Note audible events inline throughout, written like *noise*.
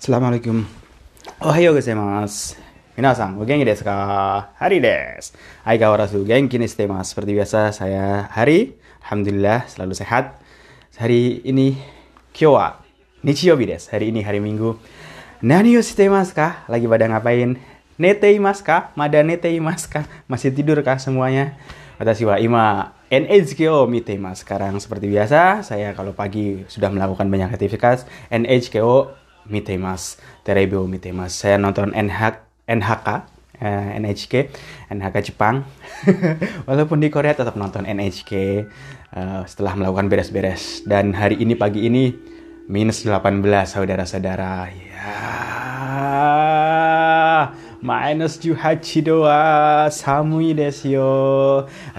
Assalamualaikum. Ohayo gozaimasu. Minasan, o genki desu ka? Hari desu. Aikawarazu genki ni shite masu. Seperti biasa, saya Hari. Alhamdulillah, selalu sehat. Hari ini, kyo wa nichiyobi desu. Hari ini hari Minggu. Nani yo shite masu ka? Lagi pada ngapain? Nete imasu ka? Mada nete imasu ka? Masih tidur kah semuanya? Watashi wa ima NHK o mite imasu. Sekarang seperti biasa, saya kalau pagi sudah melakukan banyak aktivitas, NHK o mite imasu. Terebi o mite imasu. Saya nonton NH, NHK, eh, NHK, NHK Jepang. *laughs* Walaupun di Korea tetap nonton NHK eh, setelah melakukan beres-beres. Dan hari ini pagi ini minus 18 saudara-saudara. Ya, minus 18 doa samui desu yo.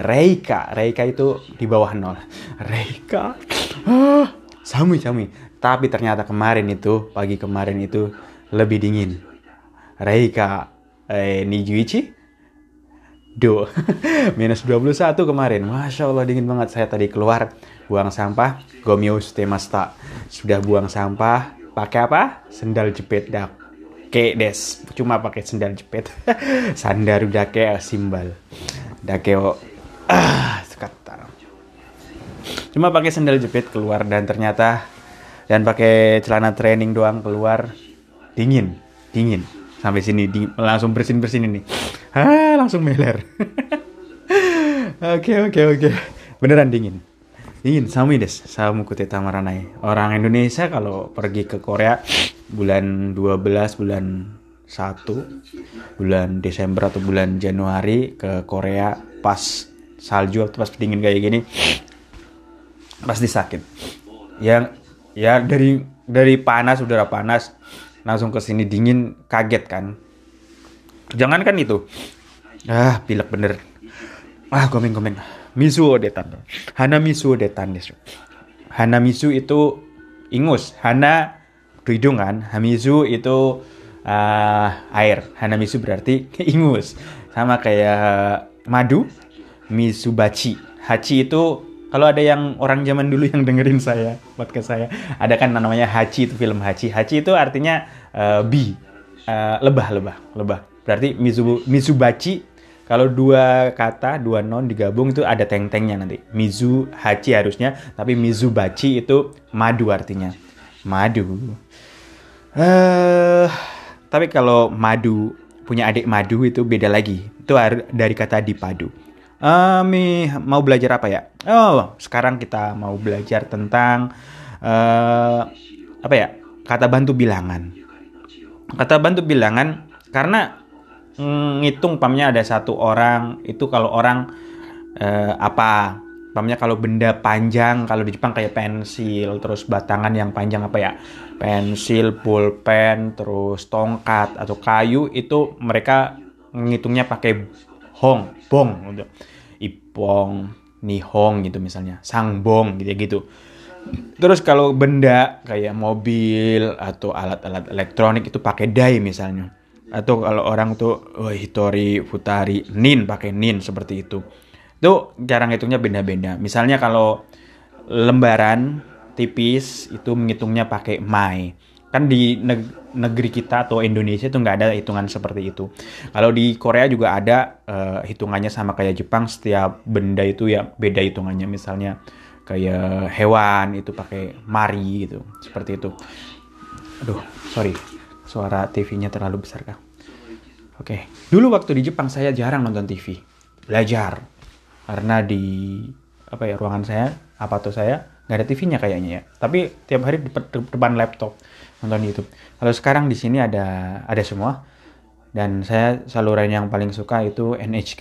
Reika, Reika itu di bawah nol. Reika, ah, samui samui. Tapi ternyata kemarin itu, pagi kemarin itu lebih dingin. Reika, eh, nijuichi, do. *laughs* Minus 21 kemarin. Masya Allah dingin banget. Saya tadi keluar buang sampah. Gomius temasta sudah buang sampah. Pakai apa? Sendal jepit dak ke des. Cuma pakai sendal jepit. *laughs* Sandal udah kayak simbal. Dake o. Ah cuma pakai sendal jepit keluar dan ternyata dan pakai celana training doang keluar dingin dingin. Sampai sini di, langsung bersin bersin ini. Ah langsung meler. *laughs* Oke oke oke. Beneran dingin. Dingin sami des samu kute tamaranai orang Indonesia kalau pergi ke Korea bulan 12 bulan 1 bulan Desember atau bulan Januari ke Korea pas salju atau pas dingin kayak gini pasti sakit. Yang ya dari dari panas udara panas langsung ke sini dingin kaget kan. Jangan kan itu? Ah pilek bener. Ah gomeng gomeng misu odetan. Hana misu odetan desu hana misu itu ingus. Hana hidungan hamisu itu uh, air. Hana misu berarti *laughs* ingus. Sama kayak madu misubachi hachi itu kalau ada yang orang zaman dulu yang dengerin saya podcast saya ada kan namanya Hachi itu film Hachi. Hachi itu artinya uh, bi uh, lebah lebah lebah. Berarti misu misubachi kalau dua kata dua non digabung itu ada teng-tengnya nanti. Mizu hachi harusnya tapi mizubachi itu madu artinya. Madu. Uh, tapi kalau madu punya adik madu itu beda lagi. Itu dari kata dipadu Ami mau belajar apa ya? Oh, sekarang kita mau belajar tentang uh, apa ya? Kata bantu bilangan. Kata bantu bilangan karena ngitung pamnya ada satu orang itu kalau orang uh, apa? Pamnya kalau benda panjang kalau di Jepang kayak pensil, terus batangan yang panjang apa ya? Pensil, pulpen, terus tongkat atau kayu itu mereka ngitungnya pakai hong, bong gitu ipong, nihong gitu misalnya, sangbong gitu gitu. Terus kalau benda kayak mobil atau alat-alat elektronik itu pakai dai misalnya. Atau kalau orang tuh oh, hitori, futari, nin pakai nin seperti itu. Itu cara ngitungnya beda-beda. Misalnya kalau lembaran tipis itu menghitungnya pakai mai kan di negeri kita atau Indonesia itu nggak ada hitungan seperti itu. Kalau di Korea juga ada uh, hitungannya sama kayak Jepang, setiap benda itu ya beda hitungannya. Misalnya kayak hewan itu pakai mari gitu, seperti itu. Aduh, sorry, suara TV-nya terlalu besar kah? Oke, okay. dulu waktu di Jepang saya jarang nonton TV, belajar karena di apa ya ruangan saya apa tuh saya nggak ada TV-nya kayaknya ya. Tapi tiap hari di depan laptop nonton YouTube. Kalau sekarang di sini ada ada semua. Dan saya saluran yang paling suka itu NHK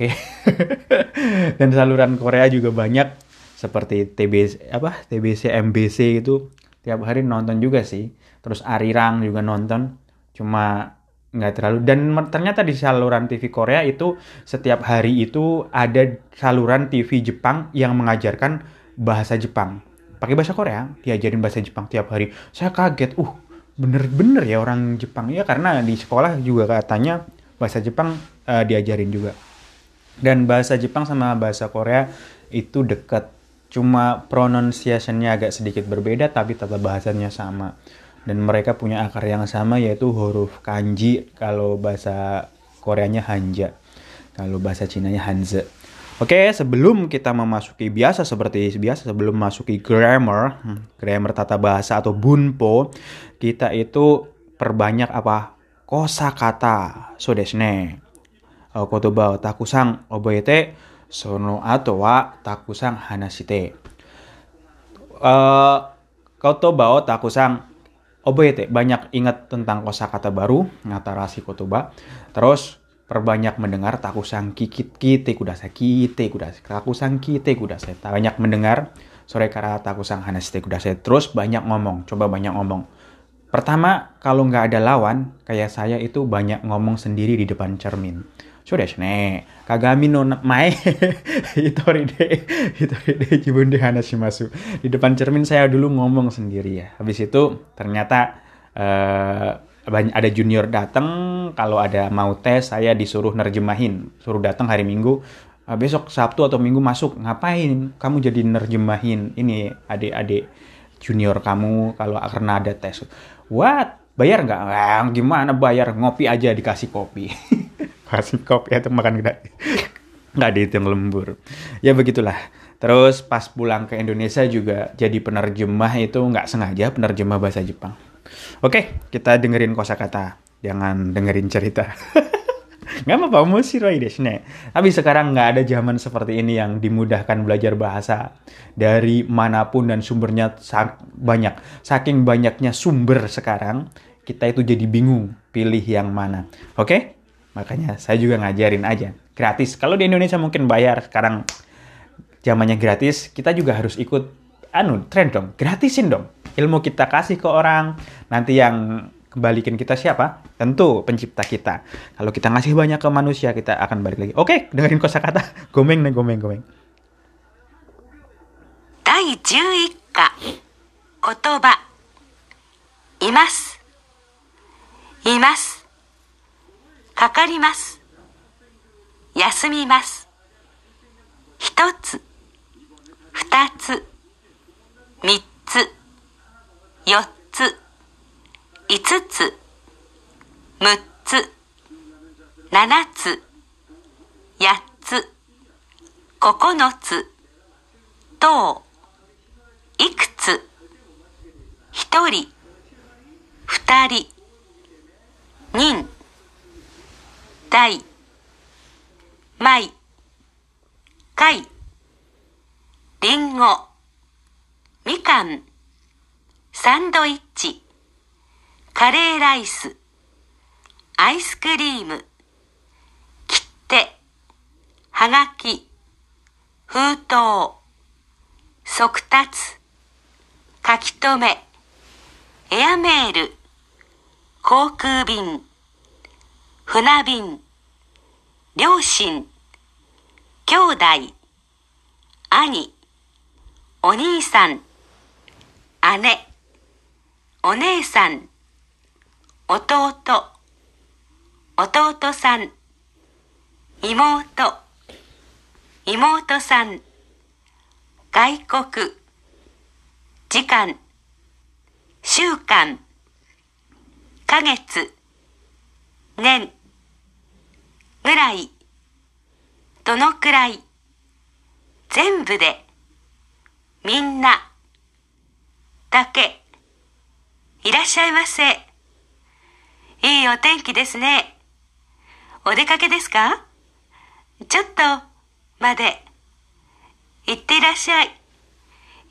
*laughs* dan saluran Korea juga banyak. Seperti TBC apa? TBC MBC itu tiap hari nonton juga sih. Terus Arirang juga nonton. Cuma nggak terlalu. Dan ternyata di saluran TV Korea itu setiap hari itu ada saluran TV Jepang yang mengajarkan bahasa Jepang. Pakai bahasa Korea diajarin bahasa Jepang tiap hari. Saya kaget. Uh bener-bener ya orang Jepang. Ya karena di sekolah juga katanya bahasa Jepang uh, diajarin juga. Dan bahasa Jepang sama bahasa Korea itu dekat. Cuma pronunciationnya agak sedikit berbeda tapi tata bahasanya sama. Dan mereka punya akar yang sama yaitu huruf kanji kalau bahasa Koreanya hanja. Kalau bahasa Cinanya hanze Oke, sebelum kita memasuki biasa seperti biasa sebelum masuki grammar, hmm, grammar tata bahasa atau bunpo, kita itu perbanyak apa? kosakata. So desu ne. Kotoba takusang oboete sono ato wa takusang hanashite. Uh, kotoba takusang oboete banyak ingat tentang kosakata baru, ngatarasi kotoba. Terus perbanyak mendengar takusang kikit kite kudasai kite kudasai takusang kite kudasai banyak mendengar sore kara takusang hanashite kudasai terus banyak ngomong coba banyak ngomong. Pertama kalau nggak ada lawan kayak saya itu banyak ngomong sendiri di depan cermin. Sudah ne kagami no mae hitori *laughs* de hitori de jibun de hanashimasu di depan cermin saya dulu ngomong sendiri ya. Habis itu ternyata uh, ada junior datang kalau ada mau tes saya disuruh nerjemahin. Suruh datang hari minggu. Uh, besok sabtu atau minggu masuk ngapain? Kamu jadi nerjemahin ini adik-adik junior kamu kalau karena ada tes. What? Bayar nggak? Eh, gimana bayar? Ngopi aja dikasih kopi. *laughs* Kasih kopi atau makan gratis nggak dihitung lembur. Ya begitulah. Terus pas pulang ke Indonesia juga jadi penerjemah itu nggak sengaja penerjemah bahasa Jepang Oke, kita dengerin kosakata. Jangan dengerin cerita. *laughs* nggak apa-apa, musiroi desu ne. Tapi sekarang nggak ada zaman seperti ini yang dimudahkan belajar bahasa dari mana pun dan sumbernya banyak. Saking banyaknya sumber sekarang, kita itu jadi bingung pilih yang mana. Oke? Makanya saya juga ngajarin aja. Gratis. Kalau di Indonesia mungkin bayar, sekarang zamannya gratis, kita juga harus ikut anu tren dong, gratisin dong ilmu kita kasih ke orang, nanti yang kembalikan kita siapa? Tentu pencipta kita. Kalau kita ngasih banyak ke manusia, kita akan balik lagi. Oke, dengerin kosakata. *laughs* Gomeng nih, gomeng, gomeng. 第11課言葉いますいますかかります休みます一つ二つ三つ 四つ、五つ、六つ、七つ、八つ、九つ、等、いくつ、一人、二人、人、大、米、貝、りんご、みかん、サンドイッチ、カレーライス、アイスクリーム、切手、はがき、封筒、速達、書き留め、エアメール、航空便、船便、両親、兄弟、兄、お兄さん、姉、お姉さん、弟、弟さん、妹、妹さん、外国、時間、週間、ヶ月、年、ぐらい、どのくらい、全部で、みんな、だけ、いらっしゃいませ。いいお天気ですね。お出かけですか？ちょっと、まで。行っていらっしゃい。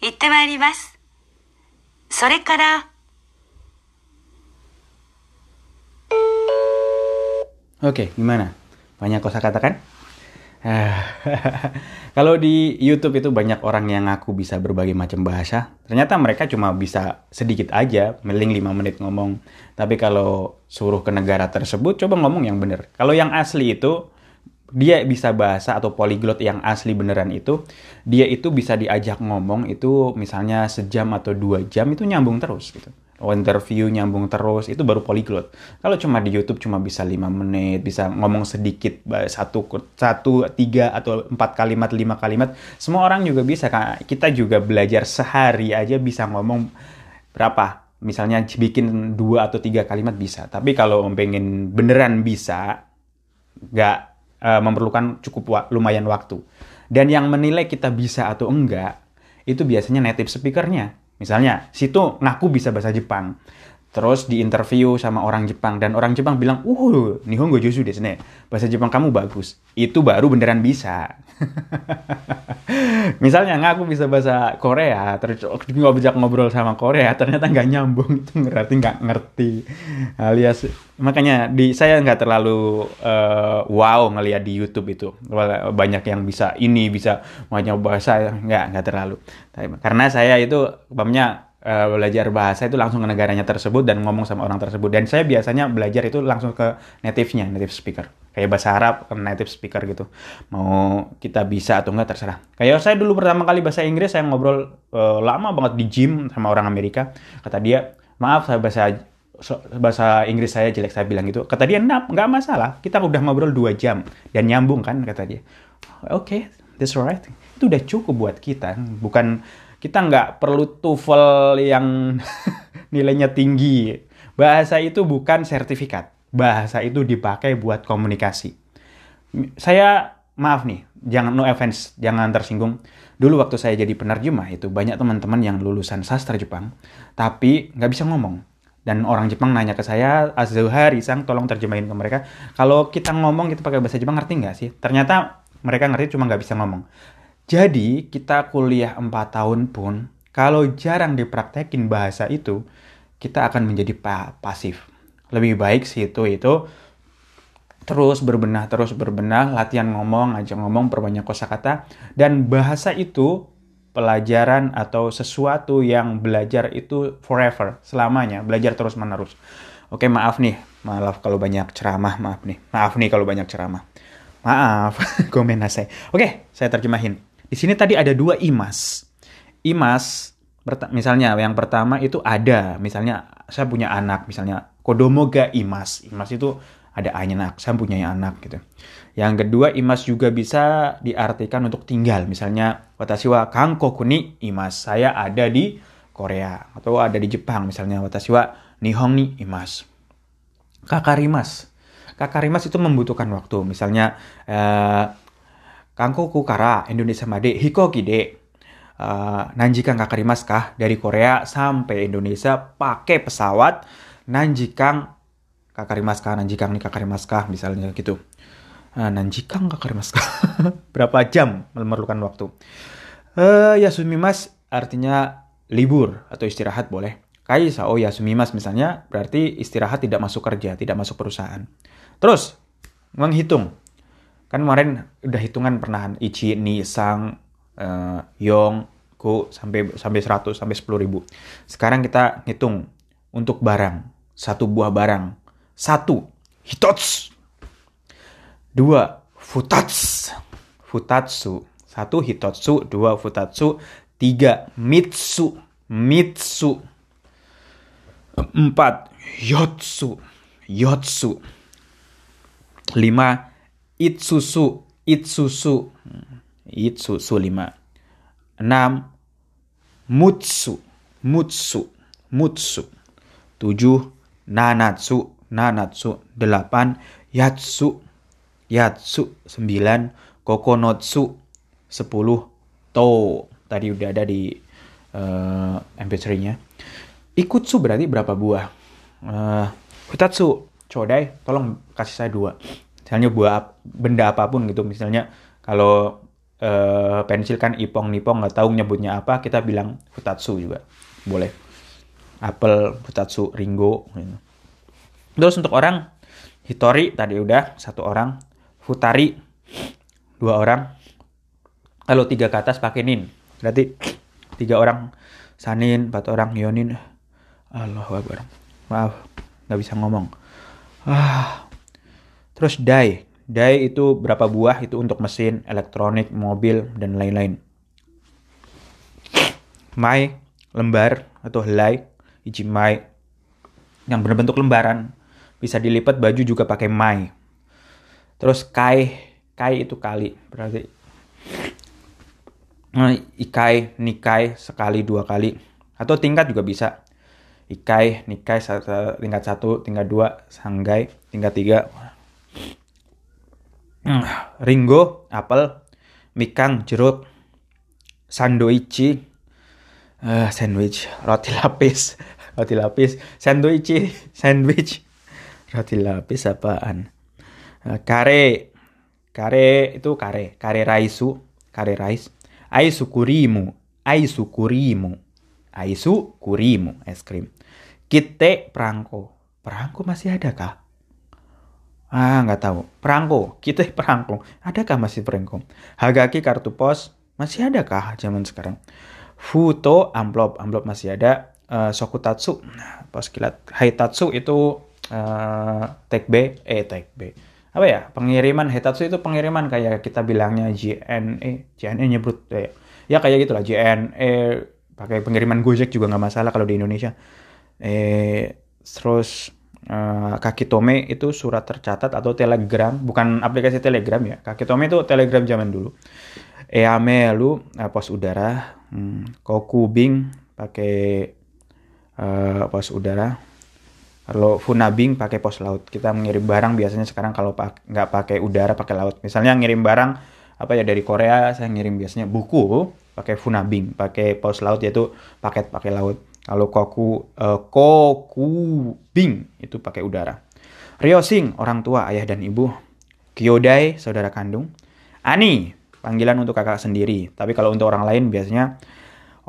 行ってまいります。それから、Oke, gimana? Banyak kosa kata kan? *laughs* Kalau di YouTube itu banyak orang yang ngaku bisa berbagai macam bahasa. Ternyata mereka cuma bisa sedikit aja, meling 5 menit ngomong. Tapi kalau suruh ke negara tersebut, coba ngomong yang benar. Kalau yang asli itu, dia bisa bahasa atau polyglot yang asli beneran itu, dia itu bisa diajak ngomong itu misalnya sejam atau dua jam itu nyambung terus gitu interview nyambung terus itu baru polyglot kalau cuma di YouTube cuma bisa lima menit bisa ngomong sedikit satu satu tiga atau empat kalimat lima kalimat semua orang juga bisa kita juga belajar sehari aja bisa ngomong berapa misalnya bikin dua atau tiga kalimat bisa. Tapi kalau pengen beneran bisa, nggak uh, memerlukan cukup wa lumayan waktu. Dan yang menilai kita bisa atau enggak, itu biasanya native speakernya. Misalnya, situ ngaku bisa bahasa Jepang terus di interview sama orang Jepang dan orang Jepang bilang, "Uh, Nihongo Josu desu ne. Bahasa Jepang kamu bagus." Itu baru beneran bisa. *laughs* Misalnya ngaku bisa bahasa Korea, terus ngobjak ngobrol sama Korea, ternyata nggak nyambung, itu berarti nggak ngerti. Alias makanya di saya nggak terlalu uh, wow ngelihat di YouTube itu banyak yang bisa ini bisa banyak bahasa nggak nggak terlalu. Karena saya itu umpamanya uh, belajar bahasa itu langsung ke negaranya tersebut dan ngomong sama orang tersebut. Dan saya biasanya belajar itu langsung ke native-nya, native speaker. Kayak bahasa Arab native speaker gitu. Mau kita bisa atau enggak terserah. Kayak saya dulu pertama kali bahasa Inggris saya ngobrol uh, lama banget di gym sama orang Amerika. Kata dia, "Maaf saya bahasa bahasa Inggris saya jelek saya bilang gitu. Kata dia, "Nap, nggak masalah. Kita udah ngobrol dua jam dan nyambung kan?" kata dia. Oke, okay, that's right. Itu udah cukup buat kita. Bukan kita nggak perlu TOEFL yang *laughs* nilainya tinggi. Bahasa itu bukan sertifikat. Bahasa itu dipakai buat komunikasi. Saya maaf nih, jangan no offense, jangan tersinggung. Dulu waktu saya jadi penerjemah itu banyak teman-teman yang lulusan sastra Jepang, tapi nggak bisa ngomong. Dan orang Jepang nanya ke saya, Azuhari Sang, tolong terjemahin ke mereka. Kalau kita ngomong kita pakai bahasa Jepang ngerti nggak sih? Ternyata mereka ngerti cuma nggak bisa ngomong. Jadi kita kuliah 4 tahun pun kalau jarang dipraktekin bahasa itu, kita akan menjadi pa pasif. Lebih baik sih itu itu terus berbenah, terus berbenah, latihan ngomong, aja ngomong, perbanyak kosakata dan bahasa itu pelajaran atau sesuatu yang belajar itu forever, selamanya, belajar terus-menerus. Oke, maaf nih, maaf kalau banyak ceramah, maaf nih. Maaf nih kalau banyak ceramah. Maaf, *laughs* komen saya. Oke, saya terjemahin. Di sini tadi ada dua imas. Imas, misalnya yang pertama itu ada, misalnya saya punya anak, misalnya kodomo ga imas. Imas itu ada anak, saya punya anak gitu. Yang kedua, imas juga bisa diartikan untuk tinggal. Misalnya, watashi wa kankoku ni imas. Saya ada di Korea atau ada di Jepang misalnya watashi wa nihon ni imas. Kakarimas. Kakarimas itu membutuhkan waktu. Misalnya eh, Kangkoku kara Indonesia made hikoki de. Uh, Nanjikang kakarimas kah dari Korea sampai Indonesia pakai pesawat. Nanjikang kakarimas kah Nanjikang nih kakarimas kah misalnya gitu. Uh, Nanjikang kakarimas kah *laughs* berapa jam memerlukan waktu? Uh, Yasumimas artinya libur atau istirahat boleh. Kaisa oh Yasumimas misalnya berarti istirahat tidak masuk kerja tidak masuk perusahaan. Terus menghitung kan kemarin udah hitungan pernah Ichi, Ni, Sang, uh, Yong, Ku sampai sampai 100 sampai 10 ribu. Sekarang kita hitung untuk barang satu buah barang. Satu hitots. Dua futats futatsu satu hitotsu dua futatsu tiga mitsu. Mitsu. Empat yotsu. Yotsu. Lima Itsusu, Itsusu, Itsusu 5. 6. Mutsu, Mutsu, Mutsu. 7. Nanatsu, Nanatsu. 8. Yatsu, Yatsu. 9. Kokonotsu. 10. To. Tadi udah ada di uh, MP3-nya. Ikutsu berarti berapa buah? Uh, Hutatsu, Chodai, tolong kasih saya dua misalnya buat benda apa pun gitu. Misalnya kalau uh, pensil kan ipong nipong nggak tahu nyebutnya apa kita bilang futatsu juga. Boleh. Apel futatsu ringo gitu. terus untuk orang hitori tadi udah satu orang. Futari dua orang. Kalau tiga ke atas pakai nin. Berarti tiga orang. Sanin empat orang. Yonin. Allah Akbar. Maaf nggak bisa ngomong. Ah Terus die. Die itu berapa buah itu untuk mesin, elektronik, mobil, dan lain-lain. Mai, lembar atau helai, mai yang berbentuk lembaran. Bisa dilipat baju juga pakai mai. Terus kai, kai itu kali, berarti ikai, nikai sekali dua kali atau tingkat juga bisa. Ikai, Nikai, tingkat satu, tingkat dua, Sanggai, tingkat tiga. Hmm, Ringo, apel, Mikang, jeruk, Sandoichi, uh, sandwich, roti lapis, *laughs* roti lapis, sandwich, sandwich, *laughs* roti lapis apaan? Uh, kare, kare itu kare, kare raisu, kare rice, aisu kurimu, aisu kurimu, aisu kurimu, es krim. Kite perangko. Perangko masih ada kah? Ah, nggak tahu. Perangko, kita *laughs* perangko. Adakah masih perangko? Hagaki kartu pos masih ada kah zaman sekarang? Futo amplop, amplop masih ada. Uh, sokutatsu, pos kilat. Haitatsu itu uh, tag B, eh tag B. Apa ya? Pengiriman Haitatsu itu pengiriman kayak kita bilangnya JNE, JNE nyebut ya. Ya kayak gitulah JNE pakai pengiriman Gojek juga nggak masalah kalau di Indonesia eh terus uh, Kakitome itu surat tercatat atau telegram bukan aplikasi telegram ya. Kakitome itu telegram zaman dulu. Eame lu uh, pos udara. Hmm, Kokubing pakai uh, pos udara. Kalau Funabing pakai pos laut. Kita mengirim barang biasanya sekarang kalau nggak pakai udara pakai laut. Misalnya ngirim barang apa ya dari Korea saya ngirim biasanya buku pakai Funabing pakai pos laut yaitu paket pakai laut kalau koku uh, koku bing itu pakai udara. Ryosing orang tua ayah dan ibu. Kyodai saudara kandung. Ani panggilan untuk kakak sendiri. Tapi kalau untuk orang lain biasanya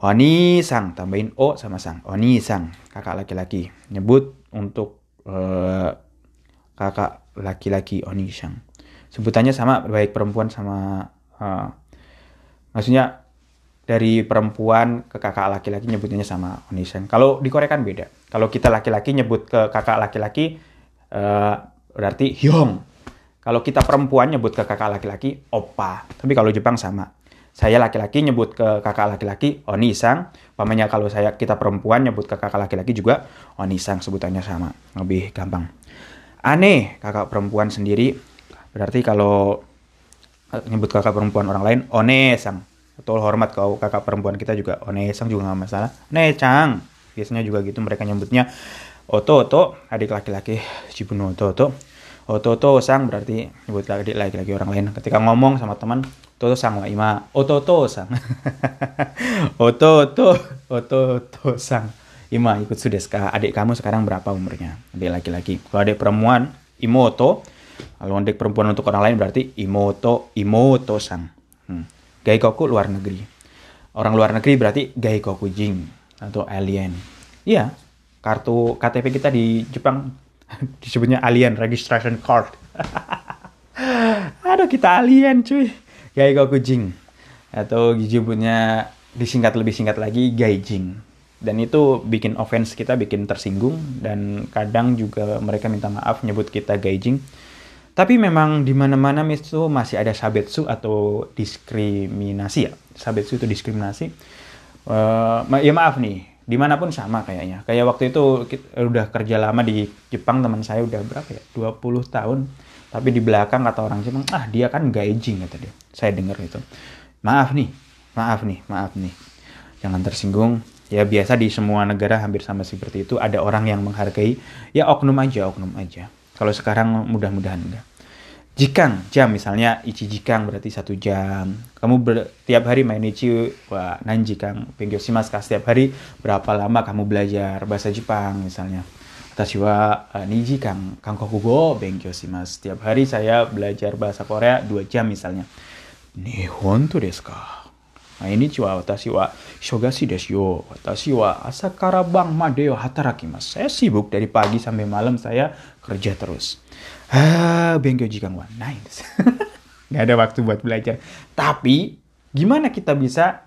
Oni sang tambahin o sama sang. Oni sang kakak laki-laki. Nyebut untuk uh, kakak laki-laki Oni sang. Sebutannya sama baik perempuan sama uh, maksudnya dari perempuan ke kakak laki-laki nyebutnya sama Onisan. Kalau di Korea kan beda. Kalau kita laki-laki nyebut ke kakak laki-laki uh, berarti hyong. Kalau kita perempuan nyebut ke kakak laki-laki opa. Tapi kalau Jepang sama. Saya laki-laki nyebut ke kakak laki-laki onisang. Pamanya kalau saya kita perempuan nyebut ke kakak laki-laki juga onisang sebutannya sama. Lebih gampang. Aneh kakak perempuan sendiri. Berarti kalau nyebut kakak perempuan orang lain onesang atau hormat kau kakak perempuan kita juga. Onesang juga nggak masalah. Necang biasanya juga gitu mereka nyebutnya. Oto oto adik laki-laki cibuno oto oto. Oto oto sang berarti nyebut adik laki-laki orang lain. Ketika ngomong sama teman oto sang wa ima. Oto oto sang. *laughs* Oto oto oto oto sang. Ima ikut sudah adik kamu sekarang berapa umurnya? Adik laki-laki. Kalau adik perempuan imoto kalau adik perempuan untuk orang lain berarti imoto imoto sang. Gaikoku luar negeri. Orang luar negeri berarti Gaikoku Jing atau alien. Iya, kartu KTP kita di Jepang *laughs* disebutnya alien registration card. *laughs* Aduh kita alien cuy. Gaikoku Jing atau disebutnya disingkat lebih singkat lagi Gaijing. Dan itu bikin offense kita, bikin tersinggung dan kadang juga mereka minta maaf nyebut kita Gaijing tapi memang di mana-mana itu masih ada sabetsu atau diskriminasi ya. Sabetsu itu diskriminasi. Uh, ya maaf nih, di mana pun sama kayaknya. Kayak waktu itu kita udah kerja lama di Jepang teman saya udah berapa ya? 20 tahun. Tapi di belakang kata orang Jepang, ah dia kan gaijing kata dia. Saya dengar itu. Maaf nih, maaf nih, maaf nih. Jangan tersinggung. Ya biasa di semua negara hampir sama seperti itu. Ada orang yang menghargai, ya oknum aja, oknum aja kalau sekarang mudah-mudahan enggak. Jikang, jam misalnya ichi jikang berarti satu jam. Kamu ber, tiap hari main ichi wa Pengyo pengyoshimasu setiap hari berapa lama kamu belajar bahasa Jepang misalnya. Atas jiwa uh, eh, niji kang Kokugo, go benkyoshimasu. Setiap hari saya belajar bahasa Korea dua jam misalnya. Nihon tuh desu ka? Nah ini jiwa atas jiwa Shogashi desyo, watashi wa asakara bang madeo hatarakimasu. Saya sibuk dari pagi sampai malam saya kerja terus. Ah, bengkyo jikan wa nice. *laughs* Gak ada waktu buat belajar. Tapi gimana kita bisa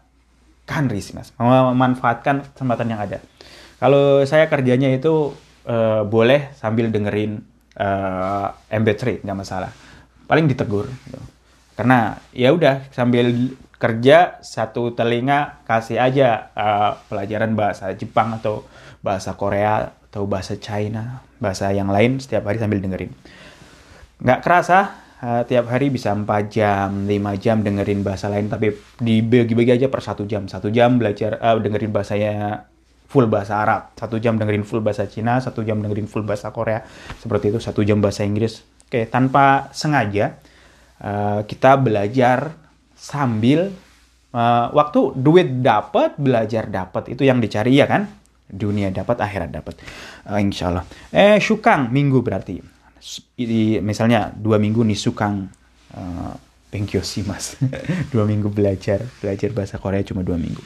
kanris mas, memanfaatkan kesempatan yang ada. Kalau saya kerjanya itu uh, boleh sambil dengerin eh, uh, MP3, nggak masalah. Paling ditegur. Gitu. Karena ya udah sambil kerja satu telinga kasih aja uh, pelajaran bahasa Jepang atau bahasa Korea atau bahasa China, bahasa yang lain setiap hari sambil dengerin. Nggak kerasa uh, tiap hari bisa 4 jam, 5 jam dengerin bahasa lain tapi dibagi-bagi aja per satu jam. Satu jam belajar uh, dengerin bahasanya full bahasa Arab, satu jam dengerin full bahasa Cina, satu jam dengerin full bahasa Korea, seperti itu, satu jam bahasa Inggris. Oke, tanpa sengaja uh, kita belajar sambil uh, waktu duit dapat, belajar dapat itu yang dicari ya kan? Dunia dapat, akhirat dapat, uh, insya Allah. Eh, syukang minggu berarti, I, misalnya dua minggu nih sukang. Uh, sih mas. *laughs* Dua minggu belajar belajar bahasa Korea cuma dua minggu.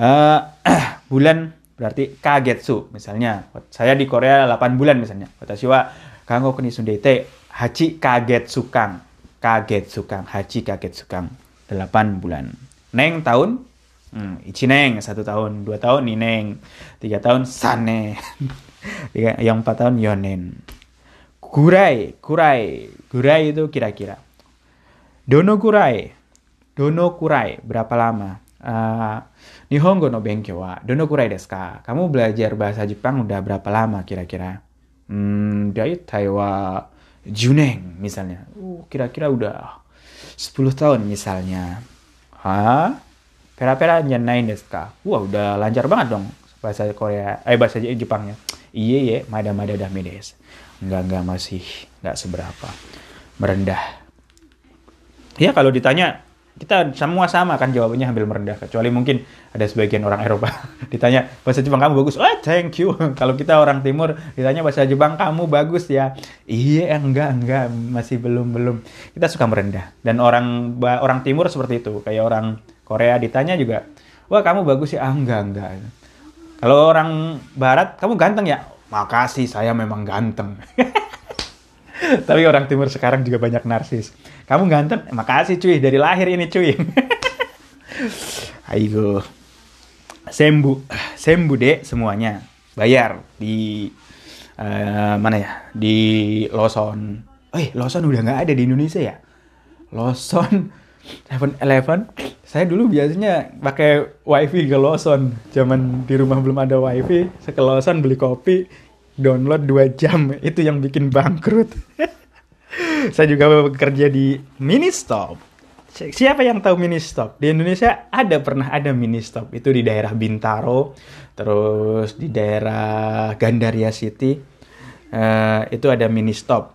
Uh, *clears throat* bulan berarti kagetsu misalnya. Saya di Korea 8 bulan misalnya. Watashi wa kango kuni sundete haji kaget sukang kaget sukang haji kaget sukang 8 bulan neng tahun hmm, ichi neng satu tahun dua tahun nineng tiga tahun sane *laughs* yang empat tahun yonen kurai kurai kurai itu kira-kira Dono kurai. Dono kurai. Berapa lama? Uh, Nihongo no benkyo wa dono kurai desu ka? Kamu belajar bahasa Jepang udah berapa lama kira-kira? Hmm, daitai wa juneng misalnya. Uh, kira-kira udah 10 tahun misalnya. Hah? Pera-pera nyanai desu ka? Wah, udah lancar banget dong bahasa Korea. Eh, bahasa Jepangnya. Iya, iya, mada-mada dah medes. Enggak, enggak, masih enggak seberapa. Merendah ya kalau ditanya kita semua sama kan jawabannya hampir merendah kecuali mungkin ada sebagian orang Eropa *laughs* ditanya bahasa Jepang kamu bagus? Oh thank you. *laughs* Kalau kita orang Timur ditanya bahasa Jepang kamu bagus ya? Iya enggak enggak masih belum belum. Kita suka merendah. Dan orang orang Timur seperti itu. Kayak orang Korea ditanya juga wah kamu bagus ya? Ah, enggak enggak. Kalau orang Barat kamu ganteng ya? Makasih saya memang ganteng. *laughs* Tapi orang timur sekarang juga banyak narsis. Kamu ganteng? Makasih cuy, dari lahir ini cuy. *laughs* Ayo. Sembu. Sembu deh semuanya. Bayar di uh, mana ya? Di Lawson. Eh, Lawson udah nggak ada di Indonesia ya? Lawson, Seven Eleven. Saya dulu biasanya pakai wifi ke Lawson. Zaman di rumah belum ada wifi, saya ke beli kopi, download 2 jam itu yang bikin bangkrut *laughs* saya juga bekerja di mini stop siapa yang tahu mini stop di Indonesia ada pernah ada mini stop itu di daerah Bintaro terus di daerah Gandaria City uh, itu ada mini stop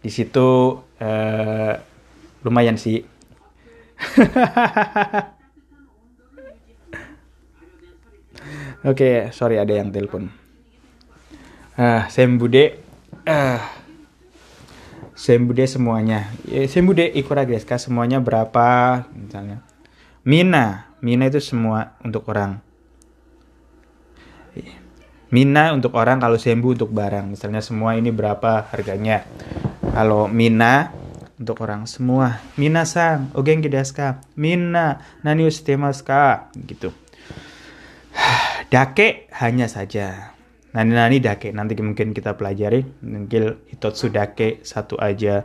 di situ uh, lumayan sih *laughs* Oke, okay, sorry ada yang telepon. Ah, sembude. Ah. Sembude semuanya. Ya, sembude ikura deska semuanya berapa misalnya. Mina, Mina itu semua untuk orang. Mina untuk orang kalau sembu untuk barang. Misalnya semua ini berapa harganya. Kalau Mina untuk orang semua. Mina sang, ogenki desu ka? Mina, nani usitemasu ka? Gitu. *sighs* Dake hanya saja Nani nani dake. Nanti mungkin kita pelajari. Mungkin hitotsu dake satu aja.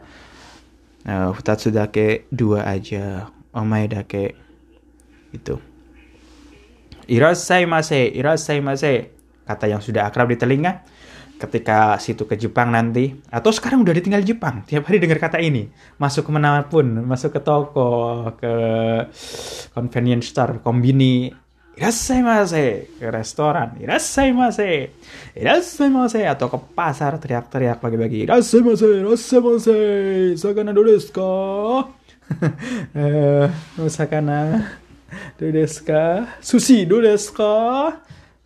Uh, futatsu dake dua aja. Omae dake. Itu irasai mase irasai mase kata yang sudah akrab di telinga ketika situ ke Jepang nanti atau sekarang udah ditinggal Jepang tiap hari dengar kata ini. Masuk ke pun masuk ke toko ke convenience store kombini Irassai ke restoran, irassai irassai atau ke pasar teriak-teriak pagi-pagi, irassai irassai sakana desu ka? *laughs* eh, sakana desu ka? Sushi desu?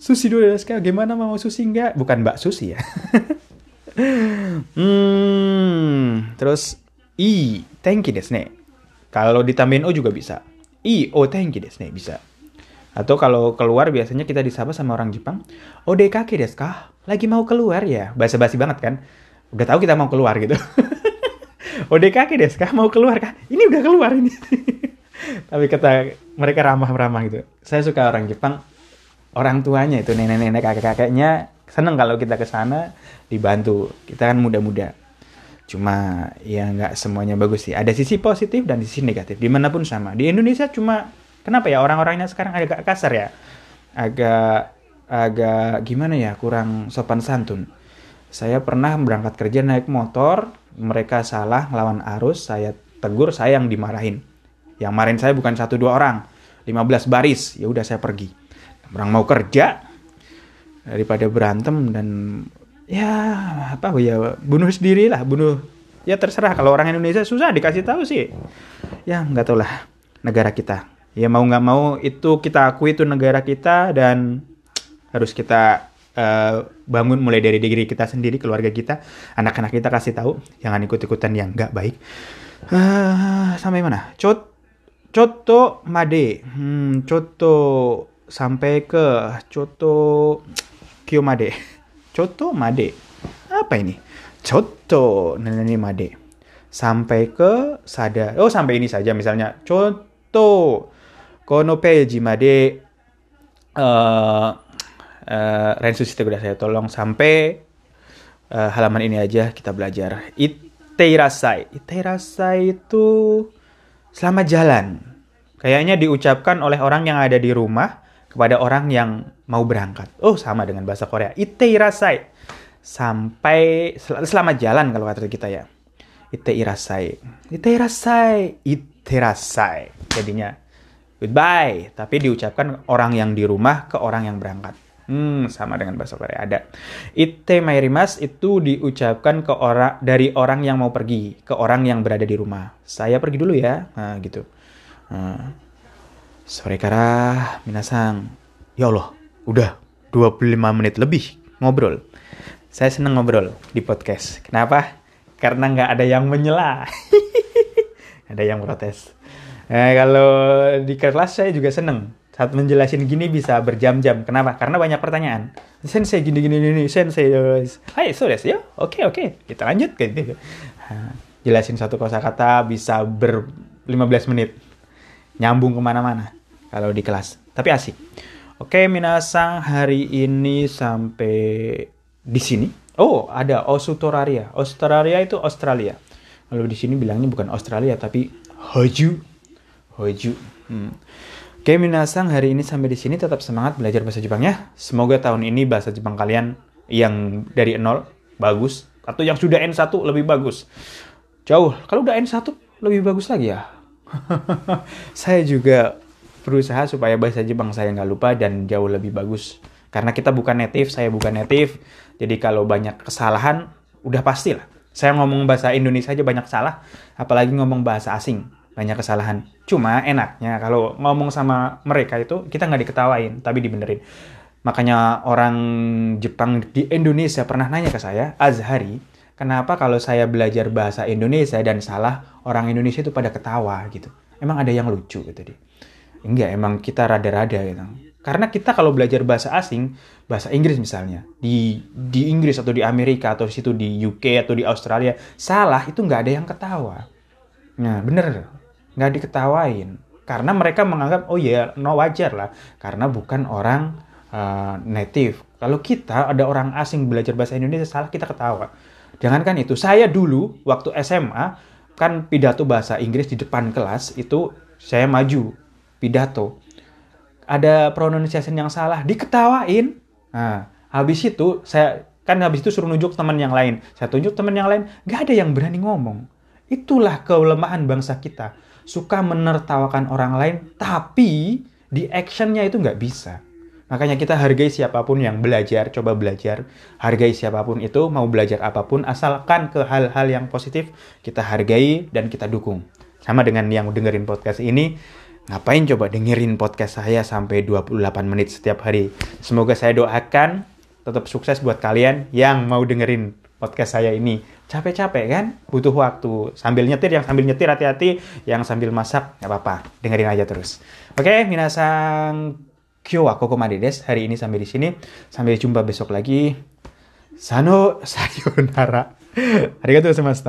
Sushi desu? Gimana mau sushi enggak? Bukan Mbak Susi ya. *laughs* hmm, terus i, thank you desu ne. Kalau ditambahin o juga bisa. I, oh thank you desu ne, bisa. Atau kalau keluar biasanya kita disapa sama orang Jepang, Odekake desu ka? Lagi mau keluar ya? Basa-basi banget kan? Udah tahu kita mau keluar gitu. *laughs* Odekake desu ka? Mau keluar kah? Ini udah keluar ini. *laughs* Tapi kata mereka ramah-ramah gitu. Saya suka orang Jepang, orang tuanya itu nenek-nenek kakek-kakeknya seneng kalau kita ke sana dibantu. Kita kan muda-muda. Cuma ya nggak semuanya bagus sih. Ada sisi positif dan sisi negatif. Di mana pun sama. Di Indonesia cuma Kenapa ya orang-orangnya sekarang agak kasar ya? Agak agak gimana ya, kurang sopan santun. Saya pernah berangkat kerja naik motor, mereka salah lawan arus, saya tegur, saya yang dimarahin. Yang marahin saya bukan satu dua orang, 15 baris. Ya udah saya pergi. Orang mau kerja, daripada berantem dan ya apa ya bunuh sendiri lah bunuh ya terserah kalau orang Indonesia susah dikasih tahu sih ya nggak tahu lah negara kita ya mau nggak mau itu kita akui itu negara kita dan harus kita uh, bangun mulai dari diri kita sendiri keluarga kita anak-anak kita kasih tahu jangan ikut-ikutan yang nggak baik uh, sampai mana cot coto made hmm, coto sampai ke coto Kiyomade. Coto Made. Apa ini? Coto Nani Made. Sampai ke sada. Oh, sampai ini saja misalnya. Coto Kono peji Made. Uh, uh, Rensu udah saya tolong sampai uh, halaman ini aja kita belajar. Iteirasai. Iteirasai itu selamat jalan. Kayaknya diucapkan oleh orang yang ada di rumah kepada orang yang mau berangkat. Oh, sama dengan bahasa Korea. Iteirasai. Sampai sel selamat jalan kalau kata kita ya. Iteirasai. Iteirasai. Iteirasai. Jadinya goodbye, tapi diucapkan orang yang di rumah ke orang yang berangkat. Hmm, sama dengan bahasa Korea ada. Ite mairimas itu diucapkan ke orang dari orang yang mau pergi ke orang yang berada di rumah. Saya pergi dulu ya. Nah, gitu. Nah. Sore kara, minasang. Ya Allah, udah 25 menit lebih ngobrol. Saya seneng ngobrol di podcast. Kenapa? Karena nggak ada yang menyela. *laughs* ada yang protes. Nah, kalau di kelas saya juga seneng. Saat menjelasin gini bisa berjam-jam. Kenapa? Karena banyak pertanyaan. Sensei gini gini gini. Sensei. Hai, so ya. Oke oke. Kita lanjut gitu. Nah, jelasin satu kosakata bisa ber 15 menit. Nyambung ke mana-mana kalau di kelas. Tapi asik. Oke, Minasang hari ini sampai di sini. Oh, ada Australia. Australia itu Australia. Kalau di sini bilangnya bukan Australia tapi Hoju. Hoju. Hmm. Oke, Minasang hari ini sampai di sini tetap semangat belajar bahasa Jepangnya. Semoga tahun ini bahasa Jepang kalian yang dari nol bagus atau yang sudah N1 lebih bagus. Jauh. Kalau udah N1 lebih bagus lagi ya. *laughs* Saya juga berusaha supaya bahasa Jepang saya nggak lupa dan jauh lebih bagus. Karena kita bukan native, saya bukan native. Jadi kalau banyak kesalahan, udah pasti lah. Saya ngomong bahasa Indonesia aja banyak salah, apalagi ngomong bahasa asing, banyak kesalahan. Cuma enaknya kalau ngomong sama mereka itu, kita nggak diketawain, tapi dibenerin. Makanya orang Jepang di Indonesia pernah nanya ke saya, Azhari, kenapa kalau saya belajar bahasa Indonesia dan salah, orang Indonesia itu pada ketawa gitu. Emang ada yang lucu gitu deh. Enggak, emang kita rada-rada gitu. Karena kita kalau belajar bahasa asing, bahasa Inggris misalnya, di di Inggris atau di Amerika atau situ di UK atau di Australia, salah itu nggak ada yang ketawa. Nah, bener, nggak diketawain. Karena mereka menganggap, oh iya, yeah, no wajar lah. Karena bukan orang uh, native. Kalau kita ada orang asing belajar bahasa Indonesia, salah kita ketawa. Jangankan itu, saya dulu waktu SMA, kan pidato bahasa Inggris di depan kelas, itu saya maju pidato ada pronunciation yang salah diketawain nah habis itu saya kan habis itu suruh nunjuk teman yang lain saya tunjuk teman yang lain nggak ada yang berani ngomong itulah kelemahan bangsa kita suka menertawakan orang lain tapi di actionnya itu nggak bisa Makanya kita hargai siapa pun yang belajar, coba belajar. Hargai siapa pun itu, mau belajar apa pun, asalkan ke hal-hal yang positif, kita hargai dan kita dukung. Sama dengan yang dengerin podcast ini, Ngapain coba dengerin podcast saya sampai 28 menit setiap hari. Semoga saya doakan tetap sukses buat kalian yang mau dengerin podcast saya ini. Capek-capek kan? Butuh waktu. Sambil nyetir, yang sambil nyetir hati-hati. Yang sambil masak, nggak apa-apa. Dengerin aja terus. Oke, minasang kyo wa kokomade. Hari ini sampai di sini. Sampai jumpa besok lagi. Sano sayonara. *laughs* Arigatou gozaimashita.